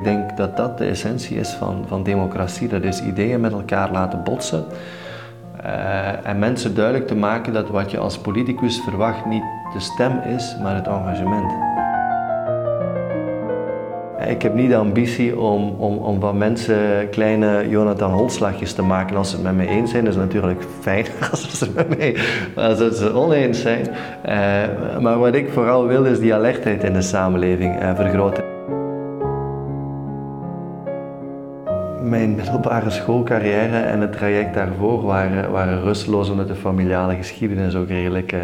Ik denk dat dat de essentie is van, van democratie. Dat is ideeën met elkaar laten botsen. Uh, en mensen duidelijk te maken dat wat je als politicus verwacht niet de stem is, maar het engagement. Ik heb niet de ambitie om, om, om van mensen kleine Jonathan Holslagjes te maken. Als ze het met mij eens zijn, is het natuurlijk fijn als ze het met mij als ze oneens zijn. Uh, maar wat ik vooral wil is die alertheid in de samenleving uh, vergroten. Mijn middelbare schoolcarrière en het traject daarvoor waren, waren rusteloos omdat de familiale geschiedenis ook redelijk uh,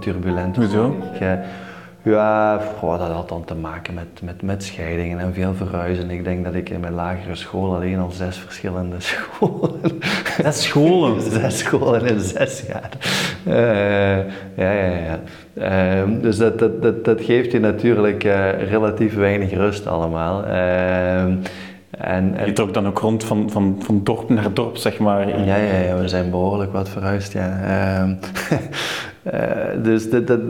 turbulent was. Hoezo? Ja, dat had dan te maken met, met, met scheidingen en veel verhuizen. Ik denk dat ik in mijn lagere school alleen al zes verschillende scholen. Zes scholen? zes scholen in zes jaar. Uh, ja, ja, ja. Uh, dus dat, dat, dat, dat geeft je natuurlijk uh, relatief weinig rust allemaal. En, en, je trok dan ook rond van, van, van dorp naar dorp, zeg maar. Ja, ja, ja we zijn behoorlijk wat verhuisd, ja. Ehm, uh, dus dat, dat,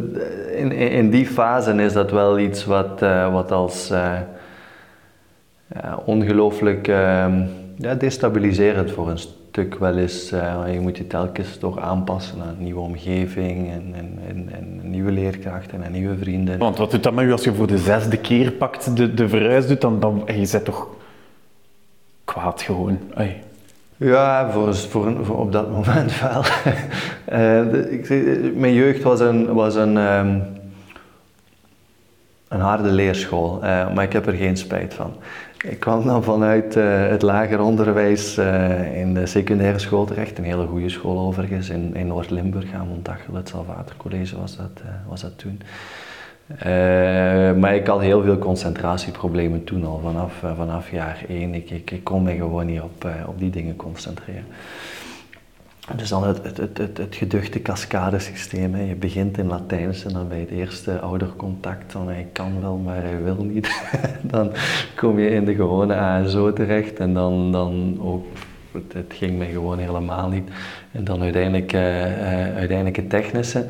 in, in die fase is dat wel iets wat, uh, wat als uh, ongelooflijk ehm, ja, destabiliserend voor een stuk wel is. je moet je telkens toch aanpassen aan een nieuwe omgeving en, en, en, en nieuwe leerkrachten en nieuwe vrienden. Want wat doet dat met u als je voor de zesde keer pakt de, de verhuis doet, dan, dan je zit toch kwaad gewoon. Ay. Ja, voor, op dat moment wel. uh, ik, mijn jeugd was een, was een, um, een harde leerschool, uh, maar ik heb er geen spijt van. Ik kwam dan vanuit het lager onderwijs in de secundaire school terecht, een hele goede school overigens, in, in Noord-Limburg aan Montachel, het Salvator College was was dat toen. Uh, maar ik had heel veel concentratieproblemen toen al, vanaf, uh, vanaf jaar één. Ik, ik, kon me gewoon niet op, uh, op die dingen concentreren. Dus het, het, het, het, geduchte cascadesysteem. Hè. Je begint in Latijns en dan bij het eerste oudercontact, dan hij kan wel, maar hij wil niet. dan kom je in de gewone ASO terecht en dan, dan ook, het, ging mij gewoon helemaal niet. En dan uiteindelijk, uiteindelijk het technische.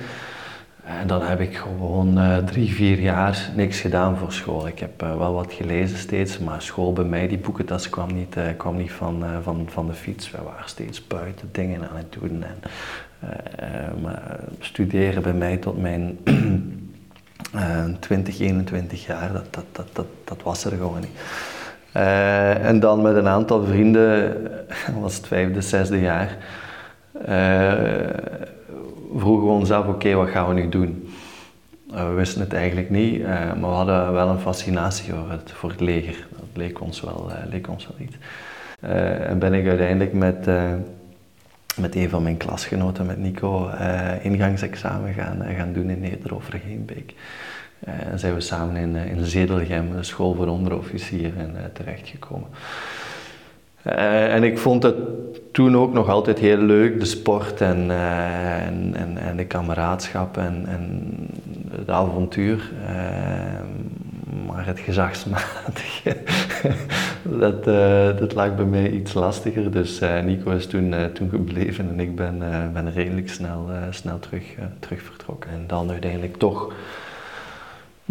En dan heb ik gewoon uh, drie, vier jaar niks gedaan voor school. Ik heb uh, wel wat gelezen steeds, maar school bij mij, die boekentas kwam niet, uh, kwam niet van, van, van de fiets. We waren steeds buiten dingen aan het doen. En, studeren bij mij tot mijn 20, 21 jaar, dat, dat, dat, dat, dat was er gewoon niet. en dan met een aantal vrienden, was het vijfde, zesde jaar vroegen we ons af, oké, wat gaan we nu doen? Uh, we wisten het eigenlijk niet, uh, maar we hadden wel een fascinatie voor het, leger. Dat leek ons wel, uh, leek ons wel iets. en ben ik uiteindelijk met, met een van mijn klasgenoten, met Nico, ingangsexamen gaan, gaan doen in Nederoverheenbeek. en zijn we samen in, in Zedelgem, de school voor onderofficieren, terechtgekomen. Uh, en ik vond het toen ook nog altijd heel leuk, de sport en, uh, en, en, en, de kameraadschap en, en het avontuur. Uh, maar het gezagsmatige, dat, dat lag bij mij iets lastiger. Dus Nico is toen, toen gebleven en ik ben, ben redelijk snel, snel terug, terug vertrokken. En dan uiteindelijk toch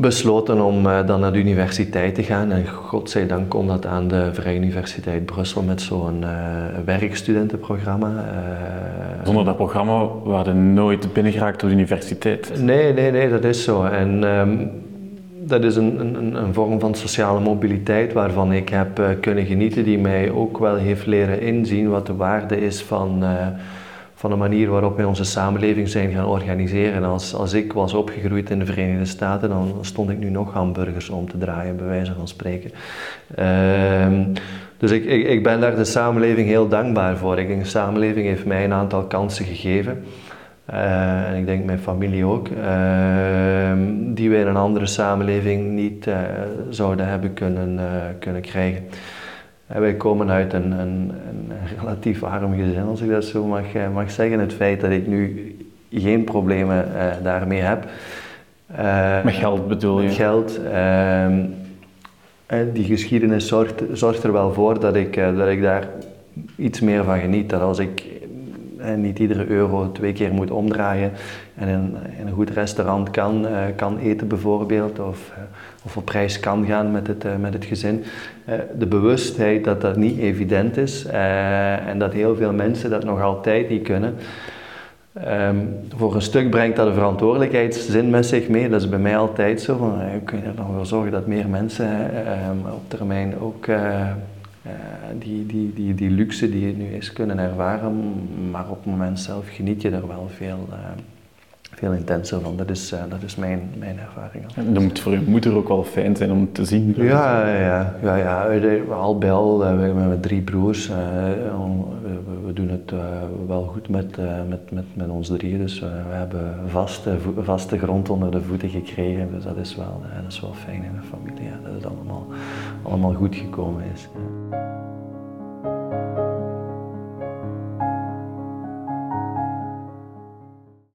besloten om uh, dan naar de universiteit te gaan. En godzijdank kon dat aan de Vrije Universiteit Brussel met zo'n uh, werkstudentenprogramma. Uh, Zonder dat programma waren nooit binnengeraakt op de universiteit? Nee, nee, nee, dat is zo. En um, dat is een, een, een, vorm van sociale mobiliteit waarvan ik heb kunnen genieten, die mij ook wel heeft leren inzien wat de waarde is van van de manier waarop wij onze samenleving zijn gaan organiseren. Als, als ik was opgegroeid in de Verenigde Staten, dan stond ik nu nog hamburgers om te draaien, bij wijze van spreken. Ehm, dus ik, ik, ben daar de samenleving heel dankbaar voor. Ik denk, de samenleving heeft mij een aantal kansen gegeven. Uh, en ik denk mijn familie ook, uh, die wij in een andere samenleving niet uh, zouden hebben kunnen, eh, kunnen krijgen. Wij komen uit een, een, een, relatief arm gezin, als ik dat zo mag, eh, mag zeggen. Het feit dat ik nu geen problemen uh, daarmee heb. Uh, met geld bedoel je? Met geld. Uh, die geschiedenis zorgt, zorgt, er wel voor dat ik, dat ik daar iets meer van geniet. Dat als ik niet iedere euro twee keer moet omdraaien en in, in een goed restaurant kan, kan eten bijvoorbeeld, of of op reis kan gaan met het, met het gezin. de bewustheid dat dat niet evident is en dat heel veel mensen dat nog altijd niet kunnen. Ehm, voor een stuk brengt dat een verantwoordelijkheidszin met zich mee. Dat is bij mij altijd zo. Van, kun je er nog voor zorgen dat meer mensen ehm, op termijn ook die, die, die, die luxe die je nu is kunnen ervaren, maar op het moment zelf geniet je er wel veel, uh, veel intenser van. Dat is, uh, dat is mijn, mijn ervaring. En dat moet voor je moeder ook wel fijn zijn om te zien. Ja, ja, ja, ja. al bij al, we hebben met drie broers. We, we, doen het wel goed met, met, met, met ons drieën, dus we hebben vaste, vaste grond onder de voeten gekregen. Dus dat is wel, dat is wel fijn in de familie, ja, dat het allemaal, allemaal goed gekomen is.